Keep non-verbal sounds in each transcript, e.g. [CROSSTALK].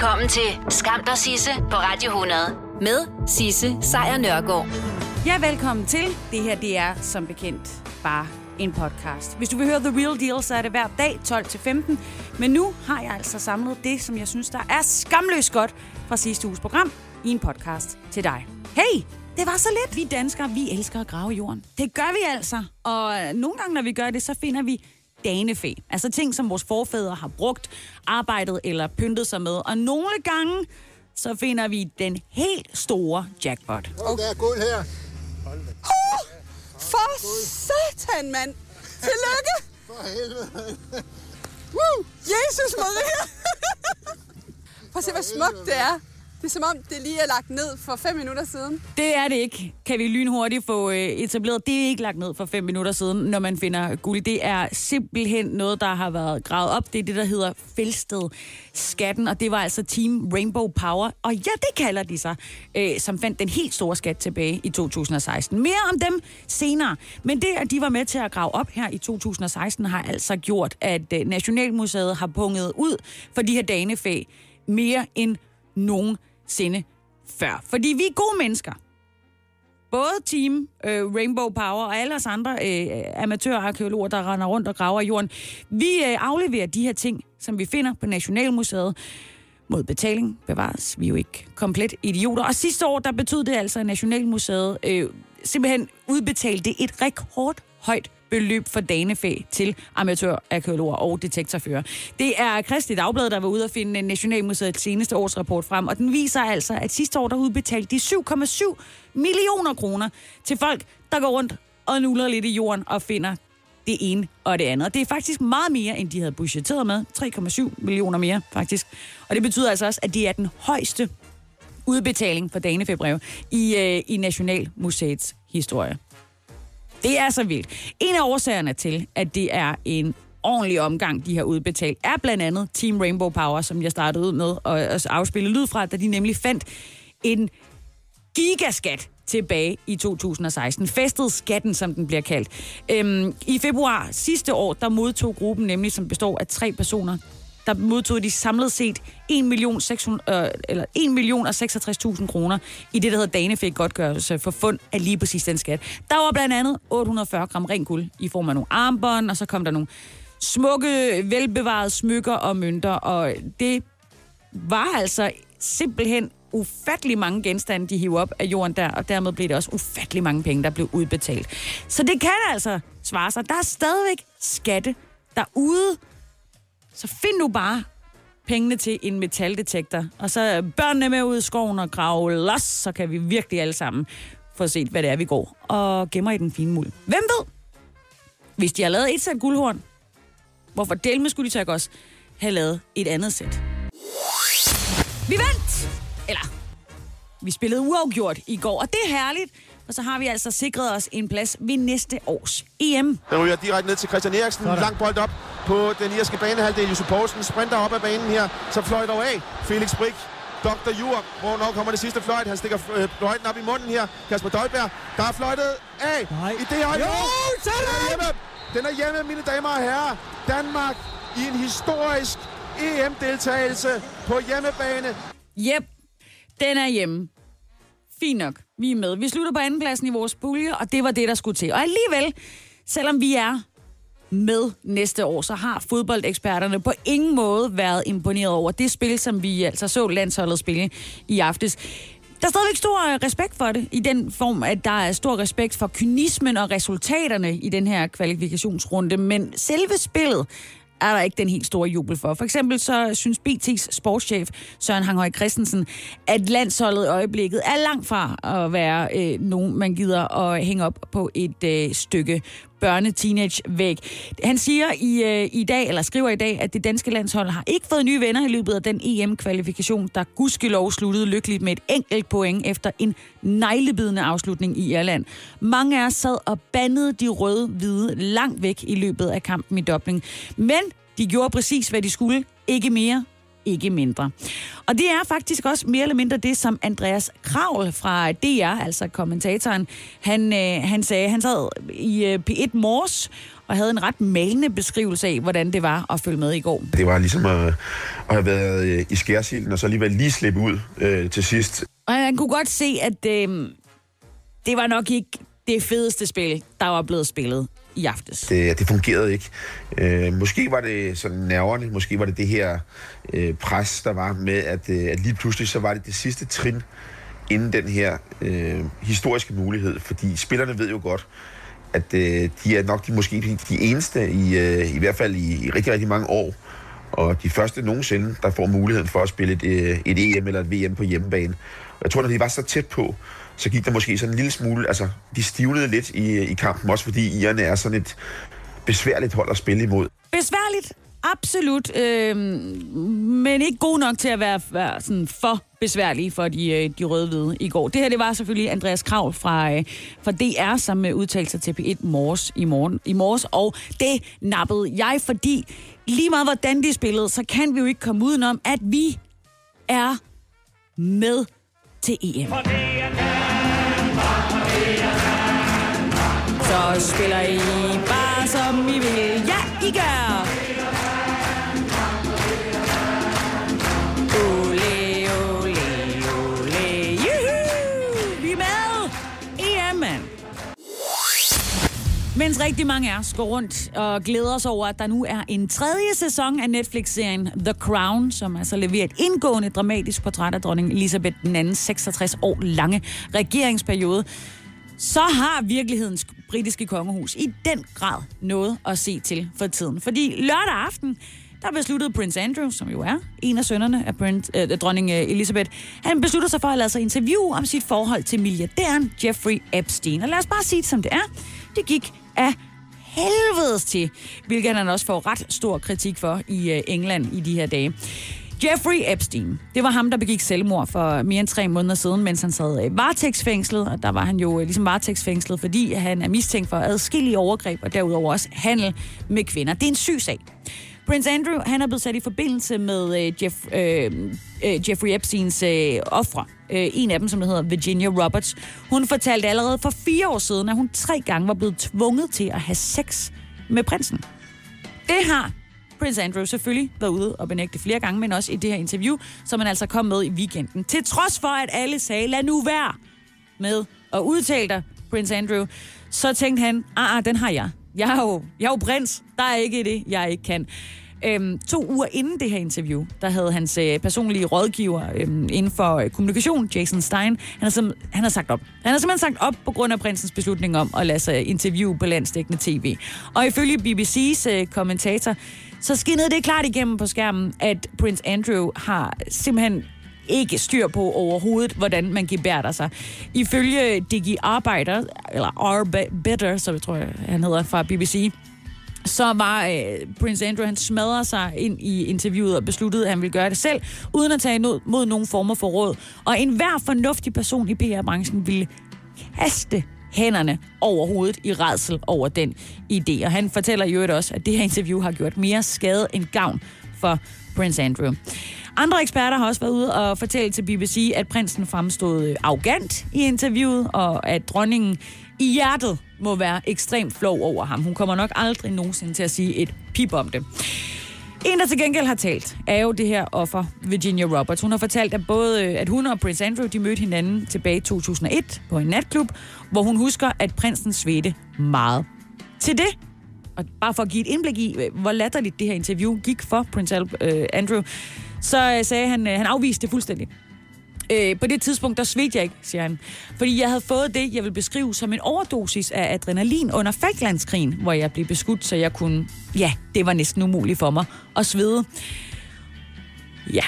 Velkommen til Skam der Sisse på Radio 100 med Sisse Sejr Nørgaard. Ja, velkommen til. Det her, det er som bekendt bare en podcast. Hvis du vil høre The Real Deal, så er det hver dag 12-15. Men nu har jeg altså samlet det, som jeg synes, der er skamløst godt fra sidste uges program i en podcast til dig. Hey, det var så lidt. Vi danskere, vi elsker at grave jorden. Det gør vi altså. Og nogle gange, når vi gør det, så finder vi danefæ. Altså ting, som vores forfædre har brugt, arbejdet eller pyntet sig med. Og nogle gange, så finder vi den helt store jackpot. Okay. Der er guld her. Oh, for satan, mand. Tillykke. For helvede. Woo! Jesus Maria. [LAUGHS] Prøv at se, hvor smukt det er. Det er som om, det lige er lagt ned for fem minutter siden. Det er det ikke, kan vi lynhurtigt få øh, etableret. Det er ikke lagt ned for fem minutter siden, når man finder guld. Det er simpelthen noget, der har været gravet op. Det er det, der hedder Fælsted skatten, og det var altså Team Rainbow Power. Og ja, det kalder de sig, øh, som fandt den helt store skat tilbage i 2016. Mere om dem senere. Men det, at de var med til at grave op her i 2016, har altså gjort, at øh, Nationalmuseet har punget ud for de her danefag mere end nogen sinde før. Fordi vi er gode mennesker. Både Team øh, Rainbow Power og alle os andre øh, amatørarkeologer, der render rundt og graver i jorden, vi øh, afleverer de her ting, som vi finder på Nationalmuseet mod betaling bevares. Vi er jo ikke komplet idioter. Og sidste år, der betød det altså, at Nationalmuseet øh, simpelthen udbetalte et rekordhøjt beløb for danefæ til amatørarkeologer og detektorfører. Det er Kristelig Dagblad, der var ude at finde Nationalmuseets seneste årsrapport frem, og den viser altså, at sidste år der udbetalte de 7,7 millioner kroner til folk, der går rundt og nuller lidt i jorden og finder det ene og det andet. Det er faktisk meget mere, end de havde budgetteret med. 3,7 millioner mere, faktisk. Og det betyder altså også, at det er den højeste udbetaling for danefæbrev i, øh, i Nationalmuseets historie. Det er så vildt. En af årsagerne til, at det er en ordentlig omgang, de har udbetalt, er blandt andet Team Rainbow Power, som jeg startede ud med at afspille lyd fra, da de nemlig fandt en gigaskat tilbage i 2016. Festet skatten, som den bliver kaldt. Øhm, I februar sidste år, der modtog gruppen nemlig, som består af tre personer, der modtog de samlet set 1 million, 600, øh, eller 1 million og 66.000 kroner i det, der hedder Danefæk godtgørelse for fund af lige præcis den skat. Der var blandt andet 840 gram ren guld i form af nogle armbånd, og så kom der nogle smukke, velbevarede smykker og mønter, og det var altså simpelthen ufattelig mange genstande, de hiver op af jorden der, og dermed blev det også ufattelig mange penge, der blev udbetalt. Så det kan altså svare sig. Der er stadigvæk skatte derude, så find nu bare pengene til en metaldetektor, og så børnene med ud i skoven og grave los, så kan vi virkelig alle sammen få set, hvad det er, vi går og gemmer i den fine muld. Hvem ved? Hvis de har lavet et sæt guldhorn, hvorfor delme skulle de så også have lavet et andet sæt? Vi vandt! Eller, vi spillede uafgjort i går, og det er herligt, og så har vi altså sikret os en plads ved næste års EM. Den ryger direkte ned til Christian Eriksen. Sådan. Lang bold op på den irske banehalvdel. Josef Poulsen sprinter op ad banen her. Så fløjter af. Felix Brik Dr. Jur, hvornår kommer det sidste fløjt? Han stikker øh, fløjten op i munden her. Kasper Dolberg, der er fløjtet af Nej. i det øjeblik. Jo, sådan! Den er hjemme. Den er hjemme, mine damer og herrer. Danmark i en historisk EM-deltagelse på hjemmebane. Jep, den er hjemme. Fint nok, vi er med. Vi slutter på andenpladsen i vores pulje, og det var det, der skulle til. Og alligevel, selvom vi er med næste år, så har fodboldeksperterne på ingen måde været imponeret over det spil, som vi altså så landsholdet spille i aftes. Der er stadigvæk stor øh, respekt for det, i den form, at der er stor respekt for kynismen og resultaterne i den her kvalifikationsrunde, men selve spillet er der ikke den helt store jubel for. For eksempel så synes BT's sportschef Søren Hanghøj Christensen, at landsholdet i øjeblikket er langt fra at være øh, nogen, man gider at hænge op på et øh, stykke børne-teenage-væg. Han siger i, øh, i dag, eller skriver i dag, at det danske landshold har ikke fået nye venner i løbet af den EM-kvalifikation, der gudskelov sluttede lykkeligt med et enkelt point efter en neglebidende afslutning i Irland. Mange af os sad og bandede de røde-hvide langt væk i løbet af kampen i Dublin. Men de gjorde præcis, hvad de skulle. Ikke mere, ikke mindre. Og det er faktisk også mere eller mindre det, som Andreas Kravl fra DR, altså kommentatoren, han, øh, han sagde, han sad i øh, P1 Mors og havde en ret malende beskrivelse af, hvordan det var at følge med i går. Det var ligesom at, at have været øh, i skærsilden, og så alligevel lige slippe ud øh, til sidst. Og han kunne godt se, at øh, det var nok ikke det fedeste spil, der var blevet spillet i aftes. Det, det fungerede ikke. Øh, måske var det sådan nerverne, måske var det det her øh, pres, der var med, at, øh, at lige pludselig så var det det sidste trin inden den her øh, historiske mulighed, fordi spillerne ved jo godt, at øh, de er nok de, måske de, eneste, i, øh, i hvert fald i, i rigtig, rigtig mange år, og de første nogensinde, der får muligheden for at spille et, øh, et EM eller et VM på hjemmebane. Og jeg tror, når de var så tæt på, så gik der måske sådan en lille smule, altså de stivnede lidt i, i kampen, også fordi irerne er sådan et besværligt hold at spille imod. Besværligt, absolut, øh, men ikke god nok til at være, være sådan for besværlige for de, øh, de røde-hvide i går. Det her, det var selvfølgelig Andreas Krav fra, øh, fra DR, som øh, udtalte sig til P1 Mors i, morgen, i morges, og det nappede jeg, fordi lige meget hvordan de spillede, så kan vi jo ikke komme udenom, at vi er med til EM. Så spiller I bare som I vil. Ja, I gør! Ole, ole, ole, juhu! Vi er med! EM, mand! Mens rigtig mange af os går rundt og glæder os over, at der nu er en tredje sæson af Netflix-serien The Crown, som altså leverer et indgående dramatisk portræt af dronning Elisabeth II's 66 år lange regeringsperiode, så har virkelighedens britiske kongehus i den grad noget at se til for tiden. Fordi lørdag aften, der besluttede Prince Andrew, som jo er en af sønnerne af Prince, øh, dronning øh, Elizabeth, han besluttede sig for at lade sig interviewe om sit forhold til milliardæren Jeffrey Epstein. Og lad os bare sige det, som det er. Det gik af helvedes til, hvilket han også får ret stor kritik for i øh, England i de her dage. Jeffrey Epstein, det var ham, der begik selvmord for mere end tre måneder siden, mens han sad øh, varetægtsfængslet, og der var han jo øh, ligesom varetægtsfængslet, fordi han er mistænkt for adskillige overgreb, og derudover også handel med kvinder. Det er en syg sag. Prince Andrew, han er blevet sat i forbindelse med øh, Jeff, øh, øh, Jeffrey Epsteins øh, ofre. Øh, en af dem, som hedder Virginia Roberts. Hun fortalte allerede for fire år siden, at hun tre gange var blevet tvunget til at have sex med prinsen. Det har Prince Andrew selvfølgelig været ude og benægte flere gange, men også i det her interview, som han altså kom med i weekenden. Til trods for, at alle sagde, lad nu være med at udtale dig, Prince Andrew, så tænkte han, ah, ah den har jeg. Jeg er, jo, jeg er jo prins. Der er ikke det, jeg ikke kan. Øhm, to uger inden det her interview, der havde hans øh, personlige rådgiver øhm, inden for øh, kommunikation, Jason Stein, han har, han har sagt op. Han har simpelthen sagt op på grund af prinsens beslutning om at lade sig interviewe på landstækkende tv. Og ifølge BBC's øh, kommentator, så skinnede det klart igennem på skærmen, at Prince Andrew har simpelthen ikke styr på overhovedet, hvordan man gebærder sig. Ifølge Digi Arbejder, eller R. som så jeg tror han hedder fra BBC, så var øh, Prince Andrew, han smadrede sig ind i interviewet og besluttede, at han ville gøre det selv, uden at tage imod mod nogen former for råd. Og enhver fornuftig person i PR-branchen ville haste hænderne over hovedet i redsel over den idé. Og han fortæller jo også, at det her interview har gjort mere skade end gavn for Prince Andrew. Andre eksperter har også været ude og fortælle til BBC, at prinsen fremstod øh, arrogant i interviewet, og at dronningen i hjertet må være ekstremt flov over ham. Hun kommer nok aldrig nogensinde til at sige et pip om det. En, der til gengæld har talt, er jo det her offer, Virginia Roberts. Hun har fortalt, at både øh, at hun og Prince Andrew de mødte hinanden tilbage i 2001 på en natklub, hvor hun husker, at prinsen svedte meget. Til det, og bare for at give et indblik i, øh, hvor latterligt det her interview gik for Prince øh, Andrew, så sagde han, han afviste det fuldstændig. Øh, på det tidspunkt, der svedte jeg ikke, siger han. Fordi jeg havde fået det, jeg vil beskrive som en overdosis af adrenalin under Falklandskrigen, hvor jeg blev beskudt, så jeg kunne... Ja, det var næsten umuligt for mig at svede. Ja.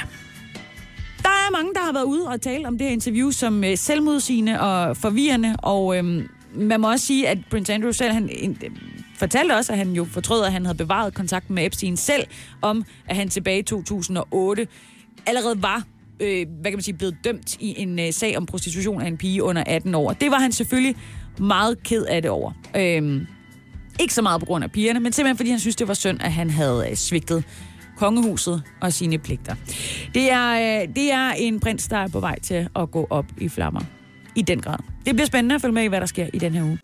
Der er mange, der har været ude og tale om det her interview som øh, selvmodsigende og forvirrende, og øh, man må også sige, at Prince Andrew selv, han øh, fortalte også, at han jo fortrød, at han havde bevaret kontakten med Epstein selv, om at han tilbage i 2008 allerede var øh, hvad kan man sige, blevet dømt i en øh, sag om prostitution af en pige under 18 år. Det var han selvfølgelig meget ked af det over. Øh, ikke så meget på grund af pigerne, men simpelthen fordi han synes, det var synd, at han havde øh, svigtet kongehuset og sine pligter. Det er, øh, det er en prins, der er på vej til at gå op i flammer. I den grad. Det bliver spændende at følge med i, hvad der sker i den her uge.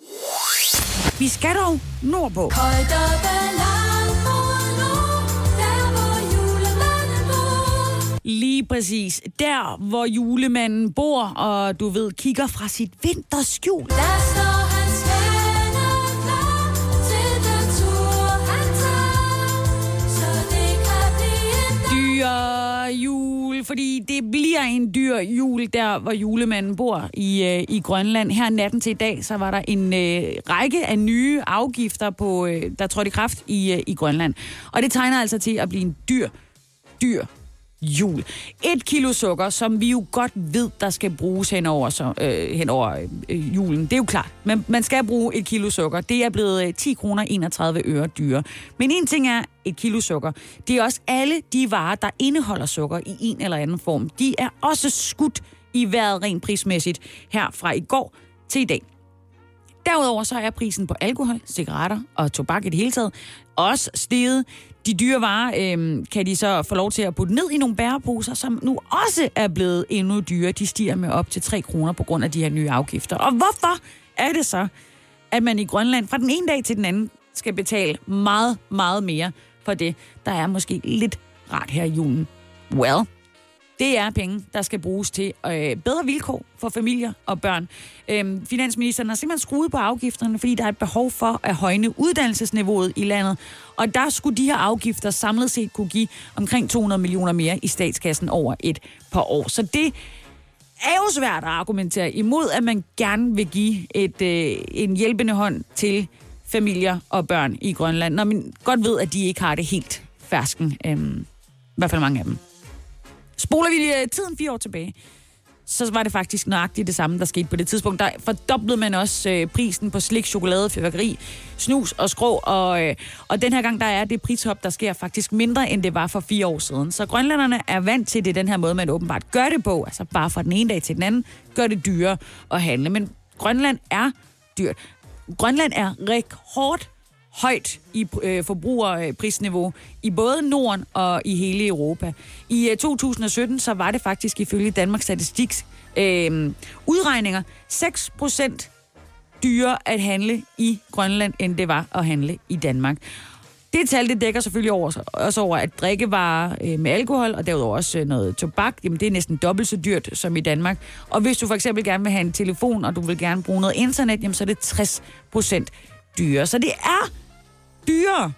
Vi skal dog nordpå. Højt Lige præcis. Der, hvor julemanden bor, og du ved, kigger fra sit vinterskjul. Der står hans klar tur, han tager. Så det kan blive en dyr jul, fordi det bliver en dyr jul der, hvor julemanden bor i, øh, i Grønland. Her natten til i dag, så var der en øh, række af nye afgifter, på, øh, der trådte i kraft i, øh, i Grønland. Og det tegner altså til at blive en dyr, dyr jul. Et kilo sukker, som vi jo godt ved, der skal bruges hen over, så, øh, henover øh, julen. Det er jo klart. Men man skal bruge et kilo sukker. Det er blevet øh, 10 kroner 31 øre dyre. Men en ting er et kilo sukker. Det er også alle de varer, der indeholder sukker i en eller anden form. De er også skudt i vejret rent prismæssigt her fra i går til i dag. Derudover så er prisen på alkohol, cigaretter og tobak i det hele taget også steget. De dyre varer øh, kan de så få lov til at putte ned i nogle bæreposer, som nu også er blevet endnu dyrere. De stiger med op til 3 kroner på grund af de her nye afgifter. Og hvorfor er det så, at man i Grønland fra den ene dag til den anden skal betale meget, meget mere for det, der er måske lidt rart her i julen? Well, det er penge, der skal bruges til øh, bedre vilkår for familier og børn. Øhm, finansministeren har simpelthen skruet på afgifterne, fordi der er et behov for at højne uddannelsesniveauet i landet. Og der skulle de her afgifter samlet set kunne give omkring 200 millioner mere i statskassen over et par år. Så det er jo svært at argumentere imod, at man gerne vil give et, øh, en hjælpende hånd til familier og børn i Grønland, når man godt ved, at de ikke har det helt fersken. Øhm, I hvert fald mange af dem. Spoler vi øh, tiden fire år tilbage, så var det faktisk nøjagtigt det samme, der skete på det tidspunkt. Der fordoblede man også øh, prisen på slik, chokolade, fyrværkeri, snus og skrå, og, øh, og den her gang, der er det prishop, der sker faktisk mindre, end det var for fire år siden. Så grønlænderne er vant til det den her måde, man åbenbart gør det på, altså bare fra den ene dag til den anden, gør det dyrere at handle. Men Grønland er dyrt. Grønland er rekord højt i øh, forbrugerprisniveau i både Norden og i hele Europa. I øh, 2017 så var det faktisk ifølge Danmarks Statistiks øh, udregninger 6 procent dyrere at handle i Grønland, end det var at handle i Danmark. Det tal, det dækker selvfølgelig over, også over, at drikkevarer øh, med alkohol, og derudover også øh, noget tobak, jamen det er næsten dobbelt så dyrt som i Danmark. Og hvis du for eksempel gerne vil have en telefon, og du vil gerne bruge noget internet, jamen så er det 60 procent dyrere. Så det er dyrere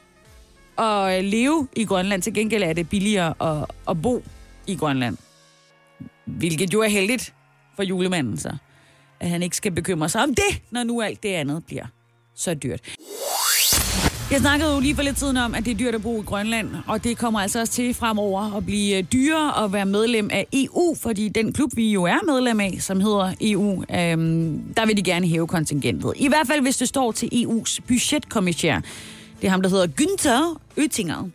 at øh, leve i Grønland. Til gengæld er det billigere at, at bo i Grønland. Hvilket jo er heldigt for julemanden så. At han ikke skal bekymre sig om det, når nu alt det andet bliver så dyrt. Jeg snakkede jo lige for lidt tiden om, at det er dyrt at bo i Grønland, og det kommer altså også til fremover at blive øh, dyrere at være medlem af EU, fordi den klub, vi jo er medlem af, som hedder EU, øhm, der vil de gerne hæve kontingentet. I hvert fald, hvis det står til EU's budgetkommissær. Det er ham, der hedder Günther Oettinger.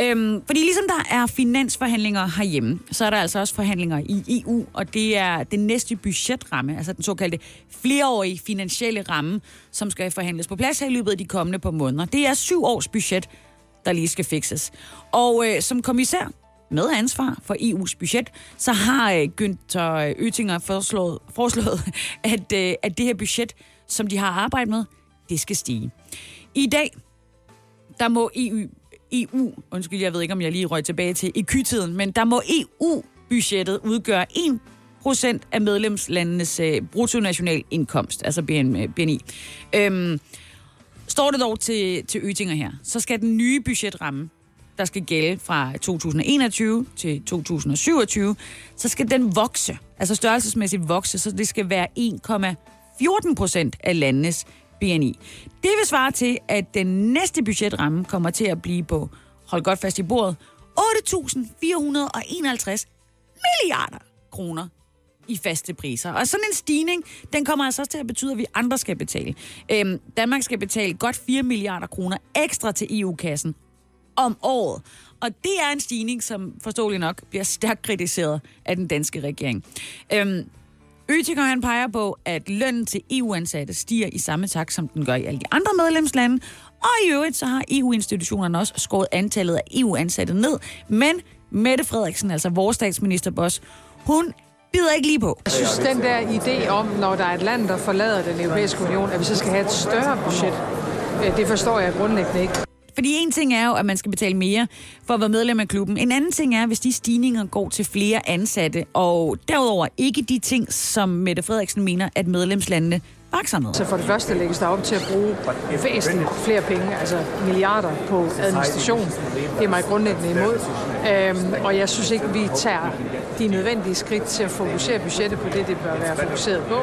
Øhm, fordi ligesom der er finansforhandlinger herhjemme, så er der altså også forhandlinger i EU, og det er den næste budgetramme, altså den såkaldte flereårige finansielle ramme, som skal forhandles på plads her i løbet af de kommende par måneder. Det er syv års budget, der lige skal fikses. Og øh, som kommissær med ansvar for EU's budget, så har øh, Günther Oettinger foreslået, foreslået at, øh, at det her budget, som de har arbejdet med, det skal stige. I dag, der må EU, EU, undskyld, jeg ved ikke, om jeg lige røg tilbage til EQ-tiden, men der må EU-budgettet udgøre 1% af medlemslandenes øh, bruttonationalindkomst, altså BNI. Øh, øhm, står det dog til, til Øtinger her, så skal den nye budgetramme, der skal gælde fra 2021 til 2027, så skal den vokse, altså størrelsesmæssigt vokse, så det skal være 1,14 procent af landenes BNI. Det vil svare til, at den næste budgetramme kommer til at blive på, hold godt fast i bordet, 8.451 milliarder kroner i faste priser. Og sådan en stigning, den kommer altså også til at betyde, at vi andre skal betale. Øhm, Danmark skal betale godt 4 milliarder kroner ekstra til EU-kassen om året. Og det er en stigning, som forståeligt nok bliver stærkt kritiseret af den danske regering. Øhm, Ytiker han peger på, at lønnen til EU-ansatte stiger i samme takt, som den gør i alle de andre medlemslande. Og i øvrigt så har EU-institutionerne også skåret antallet af EU-ansatte ned. Men Mette Frederiksen, altså vores statsministerboss, hun bider ikke lige på. Jeg synes, den der idé om, når der er et land, der forlader den europæiske union, at vi så skal have et større budget, øh, det forstår jeg grundlæggende ikke. Fordi en ting er jo, at man skal betale mere for at være medlem af klubben. En anden ting er, hvis de stigninger går til flere ansatte, og derudover ikke de ting, som Mette Frederiksen mener, at medlemslandene bakser med. Så for det første lægges der op til at bruge væsentligt flere penge, altså milliarder på administration. Det er mig grundlæggende imod. Øhm, og jeg synes ikke, vi tager de nødvendige skridt til at fokusere budgettet på det, det bør være fokuseret på.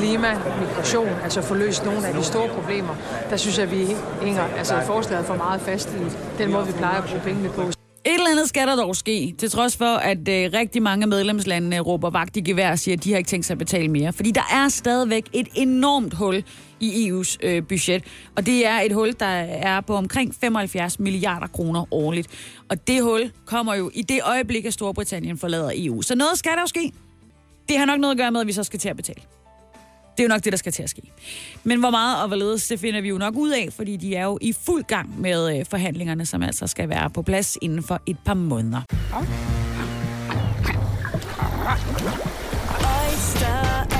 Klima, migration, altså få løst nogle af de store problemer. Der synes jeg, vi hænger altså forslaget for meget fast i den måde, vi plejer at bruge pengene på. Et eller andet skal der dog ske, til trods for, at øh, rigtig mange medlemslande medlemslandene råber vagt i gevær og siger, at de har ikke tænkt sig at betale mere. Fordi der er stadigvæk et enormt hul i EU's øh, budget, og det er et hul, der er på omkring 75 milliarder kroner årligt. Og det hul kommer jo i det øjeblik, at Storbritannien forlader EU. Så noget skal der jo ske. Det har nok noget at gøre med, at vi så skal til at betale. Det er jo nok det, der skal til at ske. Men hvor meget og hvorledes, det finder vi jo nok ud af, fordi de er jo i fuld gang med øh, forhandlingerne, som altså skal være på plads inden for et par måneder. Oyster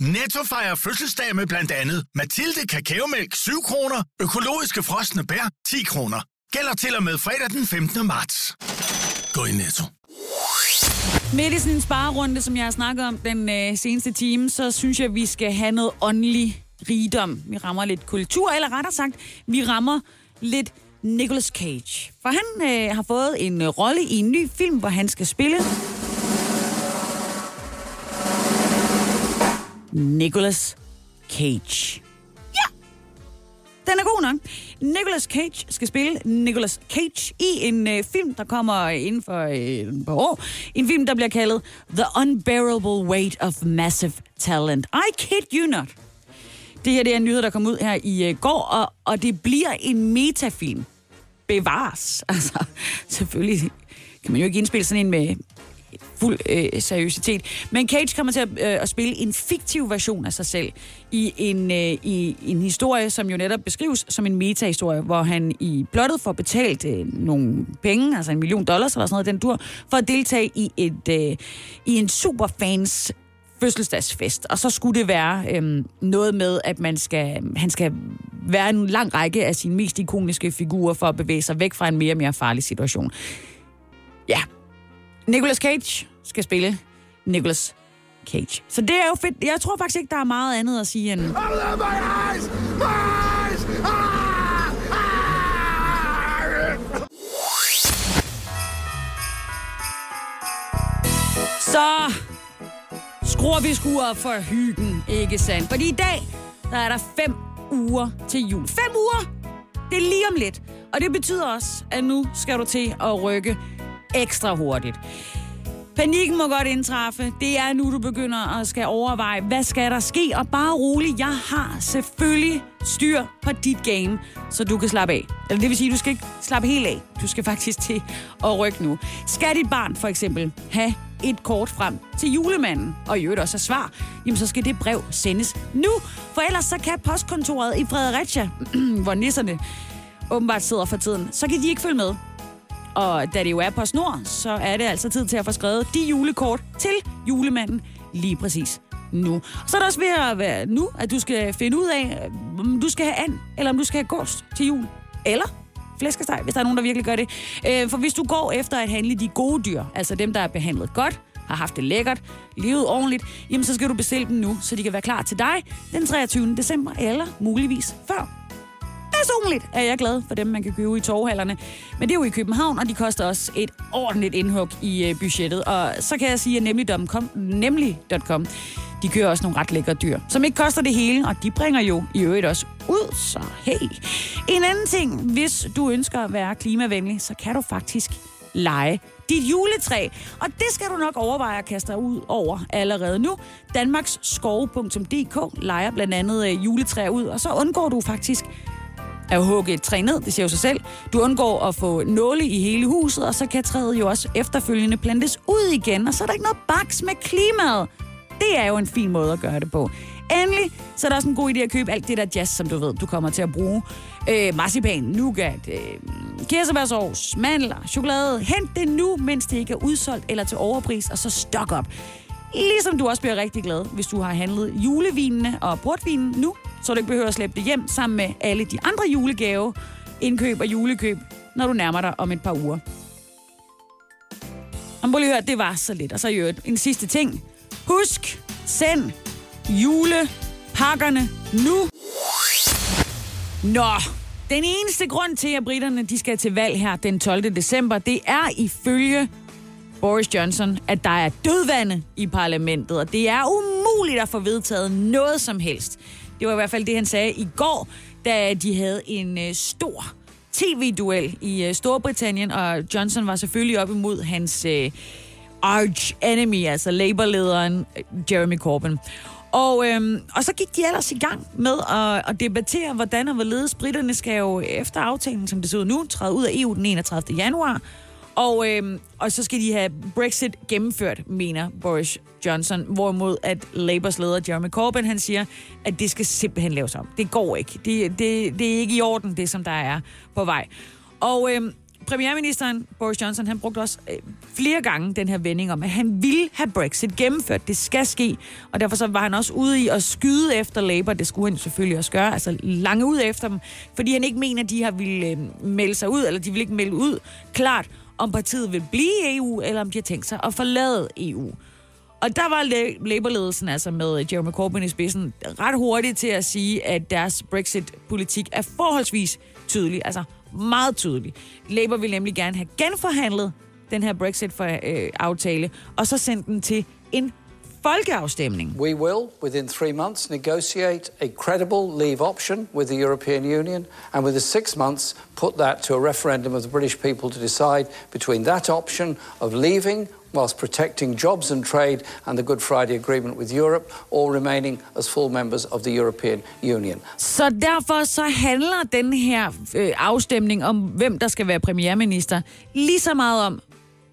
Netto fejrer fødselsdag med blandt andet Mathilde Kakaomælk 7 kroner, økologiske frosne bær 10 kroner. Gælder til og med fredag den 15. marts. Gå i Netto. Midt i sådan en sparerunde, som jeg har snakket om den øh, seneste time, så synes jeg, vi skal have noget åndelig rigdom. Vi rammer lidt kultur, eller rettere sagt, vi rammer lidt Nicolas Cage. For han øh, har fået en øh, rolle i en ny film, hvor han skal spille... Nicolas Cage. Ja! Den er god nok. Nicolas Cage skal spille Nicolas Cage i en øh, film, der kommer inden for øh, et par år. En film, der bliver kaldet The Unbearable Weight of Massive Talent. I kid you not. Det her det er en nyhed, der kom ud her i øh, går, og, og det bliver en metafilm. Bevares. [LAUGHS] Altså, selvfølgelig kan man jo ikke indspille sådan en med fuld øh, seriøsitet. Men Cage kommer til at, øh, at spille en fiktiv version af sig selv i en, øh, i en historie, som jo netop beskrives som en metahistorie, hvor han i blottet får betalt øh, nogle penge, altså en million dollars eller sådan noget, den dur, for at deltage i, et, øh, i en superfans fødselsdagsfest. Og så skulle det være øhm, noget med, at man skal, han skal være en lang række af sine mest ikoniske figurer for at bevæge sig væk fra en mere og mere farlig situation. Ja, Nicolas Cage skal spille Nicolas Cage. Så det er jo fedt. Jeg tror faktisk ikke, der er meget andet at sige end... Så skruer vi skuret for hyggen, ikke sandt? Fordi i dag, der er der fem uger til jul. Fem uger! Det er lige om lidt. Og det betyder også, at nu skal du til at rykke ekstra hurtigt. Panikken må godt indtræffe. Det er nu, du begynder at skal overveje, hvad skal der ske? Og bare rolig, jeg har selvfølgelig styr på dit game, så du kan slappe af. Eller det vil sige, du skal ikke slappe helt af. Du skal faktisk til at rykke nu. Skal dit barn for eksempel have et kort frem til julemanden, og i øvrigt også et svar, jamen så skal det brev sendes nu. For ellers så kan postkontoret i Fredericia, [CLEARS THROAT] hvor nisserne åbenbart sidder for tiden, så kan de ikke følge med. Og da det jo er på snor, så er det altså tid til at få skrevet de julekort til julemanden lige præcis nu. Så er det også ved at være nu, at du skal finde ud af, om du skal have and, eller om du skal have gås til jul. Eller flæskesteg, hvis der er nogen, der virkelig gør det. Øh, for hvis du går efter at handle de gode dyr, altså dem, der er behandlet godt, har haft det lækkert, levet ordentligt, jamen så skal du bestille dem nu, så de kan være klar til dig den 23. december, eller muligvis før. Personligt er jeg glad for dem, man kan købe i torvhallerne. Men det er jo i København, og de koster også et ordentligt indhug i øh, budgettet. Og så kan jeg sige, at nemlig.com, nemlig.com de kører også nogle ret lækre dyr, som ikke koster det hele, og de bringer jo i øvrigt også ud, så hey. En anden ting, hvis du ønsker at være klimavenlig, så kan du faktisk lege dit juletræ. Og det skal du nok overveje at kaste dig ud over allerede nu. Danmarksskove.dk leger blandt andet øh, juletræer ud, og så undgår du faktisk at hugge et træ ned, det siger jo sig selv. Du undgår at få nåle i hele huset, og så kan træet jo også efterfølgende plantes ud igen, og så er der ikke noget baks med klimaet. Det er jo en fin måde at gøre det på. Endelig, så er der også en god idé at købe alt det der jazz, som du ved, du kommer til at bruge. Øh, marcipan, nougat, øh, kirsebærsovs, mandler, chokolade. Hent det nu, mens det ikke er udsolgt eller til overpris, og så stok op. Ligesom du også bliver rigtig glad, hvis du har handlet julevinene og portvinen nu, så du ikke behøver at slæbe det hjem sammen med alle de andre julegave, indkøb og julekøb, når du nærmer dig om et par uger. Om lige at høre, det var så lidt. Og så i øvrigt en sidste ting. Husk, send julepakkerne nu. Nå, den eneste grund til, at britterne de skal til valg her den 12. december, det er ifølge Boris Johnson, at der er dødvande i parlamentet, og det er umuligt at få vedtaget noget som helst. Det var i hvert fald det, han sagde i går, da de havde en øh, stor tv-duel i øh, Storbritannien, og Johnson var selvfølgelig op imod hans øh, arch enemy, altså Labour-lederen øh, Jeremy Corbyn. Og, øhm, og så gik de ellers i gang med at, at debattere, hvordan og hvorledes britterne skal jo efter aftalen, som det ser ud nu, træde ud af EU den 31. januar. Og, øh, og så skal de have Brexit gennemført, mener Boris Johnson. Hvorimod at Labours leder Jeremy Corbyn, han siger, at det skal simpelthen laves om. Det går ikke. Det, det, det er ikke i orden, det som der er på vej. Og øh, premierministeren Boris Johnson, han brugte også øh, flere gange den her vending om, at han ville have Brexit gennemført. Det skal ske. Og derfor så var han også ude i at skyde efter Labour. Det skulle han selvfølgelig også gøre. Altså lange ud efter dem. Fordi han ikke mener, at de har ville øh, melde sig ud, eller de vil ikke melde ud klart, om partiet vil blive i EU, eller om de har tænkt sig at forlade EU. Og der var Labour-ledelsen altså med øh, Jeremy Corbyn i spidsen ret hurtigt til at sige, at deres Brexit-politik er forholdsvis tydelig, altså meget tydelig. Labour vil nemlig gerne have genforhandlet den her Brexit-aftale, øh, og så sendt den til en folkeafstemning. We will, within three months, negotiate a credible leave option with the European Union, and within six months, put that to a referendum of the British people to decide between that option of leaving whilst protecting jobs and trade and the Good Friday Agreement with Europe, or remaining as full members of the European Union. Så derfor så handler den her øh, afstemning om, hvem der skal være premierminister, lige så meget om,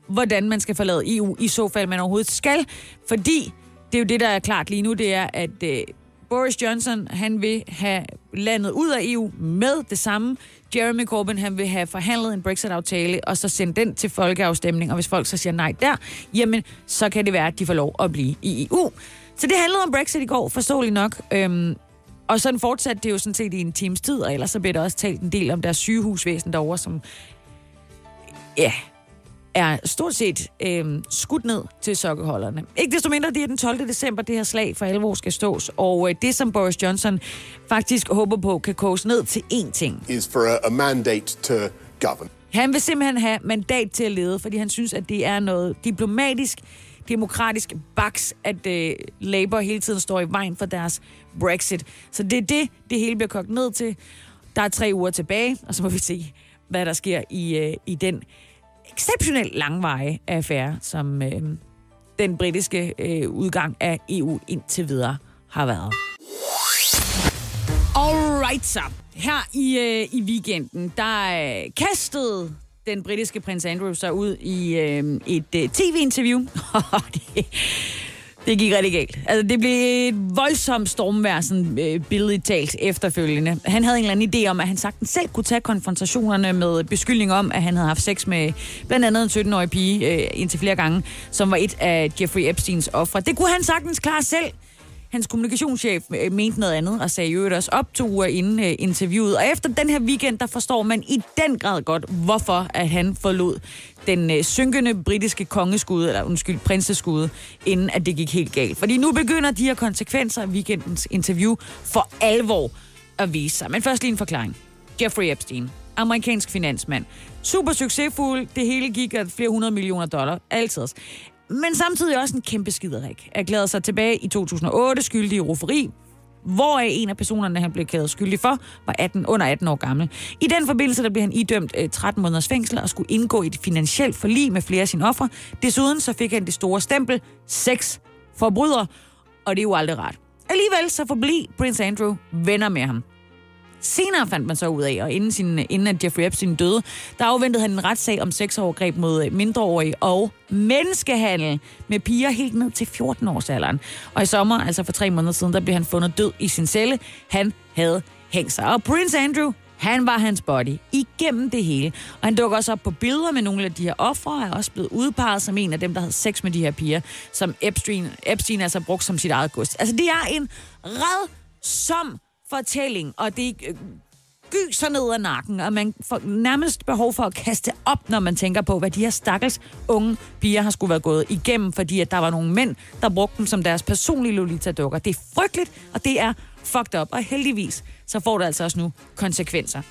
hvordan man skal forlade EU, i så fald man overhovedet skal. Fordi det er jo det, der er klart lige nu, det er, at øh, Boris Johnson, han vil have landet ud af EU med det samme. Jeremy Corbyn, han vil have forhandlet en Brexit-aftale, og så sende den til folkeafstemning. Og hvis folk så siger nej der, jamen, så kan det være, at de får lov at blive i EU. Så det handlede om Brexit i går, forståeligt nok. Øhm, og sådan fortsatte det jo sådan set i en times tid, og ellers så blev der også talt en del om deres sygehusvæsen derovre, som ja, er stort set øh, skudt ned til sokkeholderne. Ikke desto mindre, det er den 12. december, det her slag for alvor skal stås. Og øh, det, som Boris Johnson faktisk håber på, kan koges ned til én ting. is for a, a mandate to govern. Han vil simpelthen have mandat til at lede, fordi han synes, at det er noget diplomatisk, demokratisk baks, at øh, Labour hele tiden står i vejen for deres Brexit. Så det er det, det hele bliver kogt ned til. Der er tre uger tilbage, og så må vi se, hvad der sker i, øh, i den exceptionelt langveje affære, som øh, den britiske øh, udgang af EU indtil videre har været. Alright så. Her i, øh, i weekenden, der øh, kastede den britiske prins Andrew sig ud i øh, et øh, tv-interview. [LAUGHS] det, det gik rigtig galt. Altså, det blev et voldsomt stormvær, sådan øh, billedligt talt efterfølgende. Han havde en eller anden idé om, at han sagtens selv kunne tage konfrontationerne med beskyldning om, at han havde haft sex med blandt andet en 17-årig pige øh, indtil flere gange, som var et af Jeffrey Epsteins ofre. Det kunne han sagtens klare selv. Hans kommunikationschef øh, mente noget andet, og sagde jo også op to uger inden øh, interviewet. Og efter den her weekend, der forstår man i den grad godt, hvorfor at han forlod den øh, synkende britiske kongeskud, eller undskyld, prinseskud, inden at det gik helt galt. Fordi nu begynder de her konsekvenser af weekendens interview for alvor at vise sig. Men først lige en forklaring. Jeffrey Epstein, amerikansk finansmand. Super succesfuld, det hele gik af flere hundrede millioner dollar, altid. Men samtidig også en kæmpe skiderik. Erklærede sig tilbage i 2008 skyldig i roferi, hvoraf en af personerne, han blev kædet skyldig for, var 18, under 18 år gammel. I den forbindelse der blev han idømt øh, 13 måneders fængsel og skulle indgå i et finansielt forlig med flere af sine ofre. Desuden så fik han det store stempel, seks forbrydere, og det er jo aldrig rart. Alligevel så forblev Prince Andrew venner med ham. Senere fandt man så ud af, og inden, sin, inden at Jeffrey Epstein døde, der afventede han en retssag om sexovergreb mod øh, mindreårige og menneskehandel med piger helt ned til 14 års alderen. Og i sommer, altså for tre måneder siden, der blev han fundet død i sin celle. Han havde hængt sig. Og Prince Andrew, han var hans body igennem det hele. Og han dukker også op på billeder med nogle af de her ofre, og er også blevet udpeget som en af dem, der havde sex med de her piger, som Epstein, Epstein altså brugt som sit eget gods. Altså, det er en red som fortælling, og det øh, gyser ned ad nakken, og man får nærmest behov for at kaste op, når man tænker på, hvad de her stakkels unge piger har skulle være gået igennem, fordi at der var nogle mænd, der brugte dem som deres personlige Lolita-dukker. Det er frygteligt, og det er fucked up, og heldigvis så får det altså også nu konsekvenser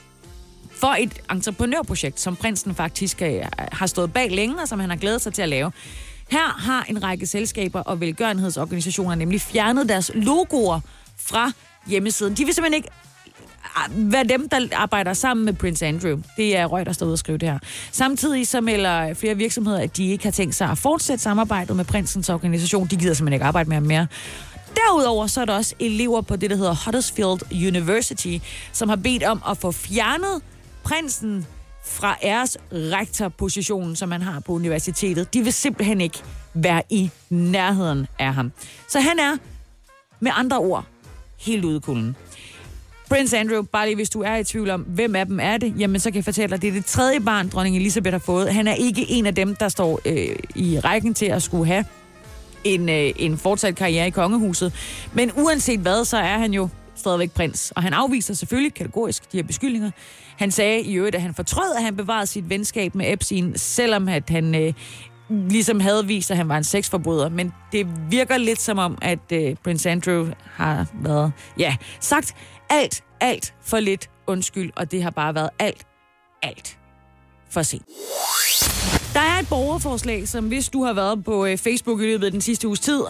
for et entreprenørprojekt, som prinsen faktisk øh, har stået bag længe, og som han har glædet sig til at lave. Her har en række selskaber og velgørenhedsorganisationer nemlig fjernet deres logoer fra hjemmesiden. De vil simpelthen ikke hvad være dem, der arbejder sammen med Prince Andrew. Det er Reuters, der er ude at skrive det her. Samtidig så melder flere virksomheder, at de ikke har tænkt sig at fortsætte samarbejdet med prinsens organisation. De gider simpelthen ikke arbejde med ham mere. Derudover så er der også elever på det, der hedder Huddersfield University, som har bedt om at få fjernet prinsen fra æres rektorpositionen, som han har på universitetet. De vil simpelthen ikke være i nærheden af ham. Så han er med andre ord helt ude i kulden. Prince Andrew, bare lige hvis du er i tvivl om, hvem af dem er det, jamen så kan jeg fortælle dig, det er det tredje barn, dronning Elisabeth har fået. Han er ikke en af dem, der står øh, i rækken til at skulle have en, øh, en fortsat karriere i kongehuset. Men uanset hvad, så er han jo stadigvæk prins. Og han afviser selvfølgelig kategorisk de her beskyldninger. Han sagde i øvrigt, at han fortrød, at han bevarede sit venskab med Epstein, selvom at han øh, ligesom havde vist, at han var en sexforbryder. Men det virker lidt som om, at øh, Prince Andrew har været, ja, sagt alt, alt for lidt undskyld, og det har bare været alt, alt for sent. Der er et borgerforslag, som hvis du har været på øh, Facebook i løbet af den sidste uges tid,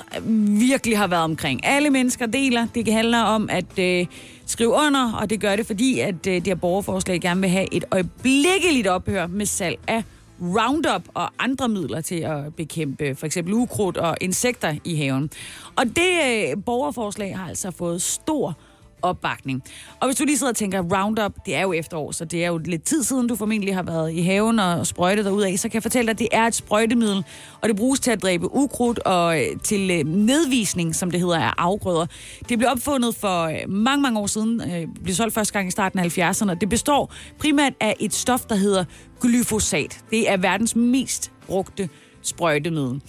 virkelig har været omkring. Alle mennesker deler. Det handler om at øh, skrive under, og det gør det, fordi at øh, det her borgerforslag gerne vil have et øjeblikkeligt ophør med salg af Roundup og andre midler til at bekæmpe for eksempel ukrudt og insekter i haven. Og det øh, borgerforslag har altså fået stor opbakning. Og hvis du lige sidder og tænker, Roundup, det er jo efterår, så det er jo lidt tid siden, du formentlig har været i haven og sprøjtet derudad, så kan jeg fortælle dig, at det er et sprøjtemiddel, og det bruges til at dræbe ukrudt og øh, til øh, nedvisning, som det hedder, af afgrøder. Det blev opfundet for øh, mange, mange år siden, blev solgt første gang i starten af 70'erne, og det består primært af et stof, der hedder glyfosat. Det er verdens mest brugte sprøjtemiddel.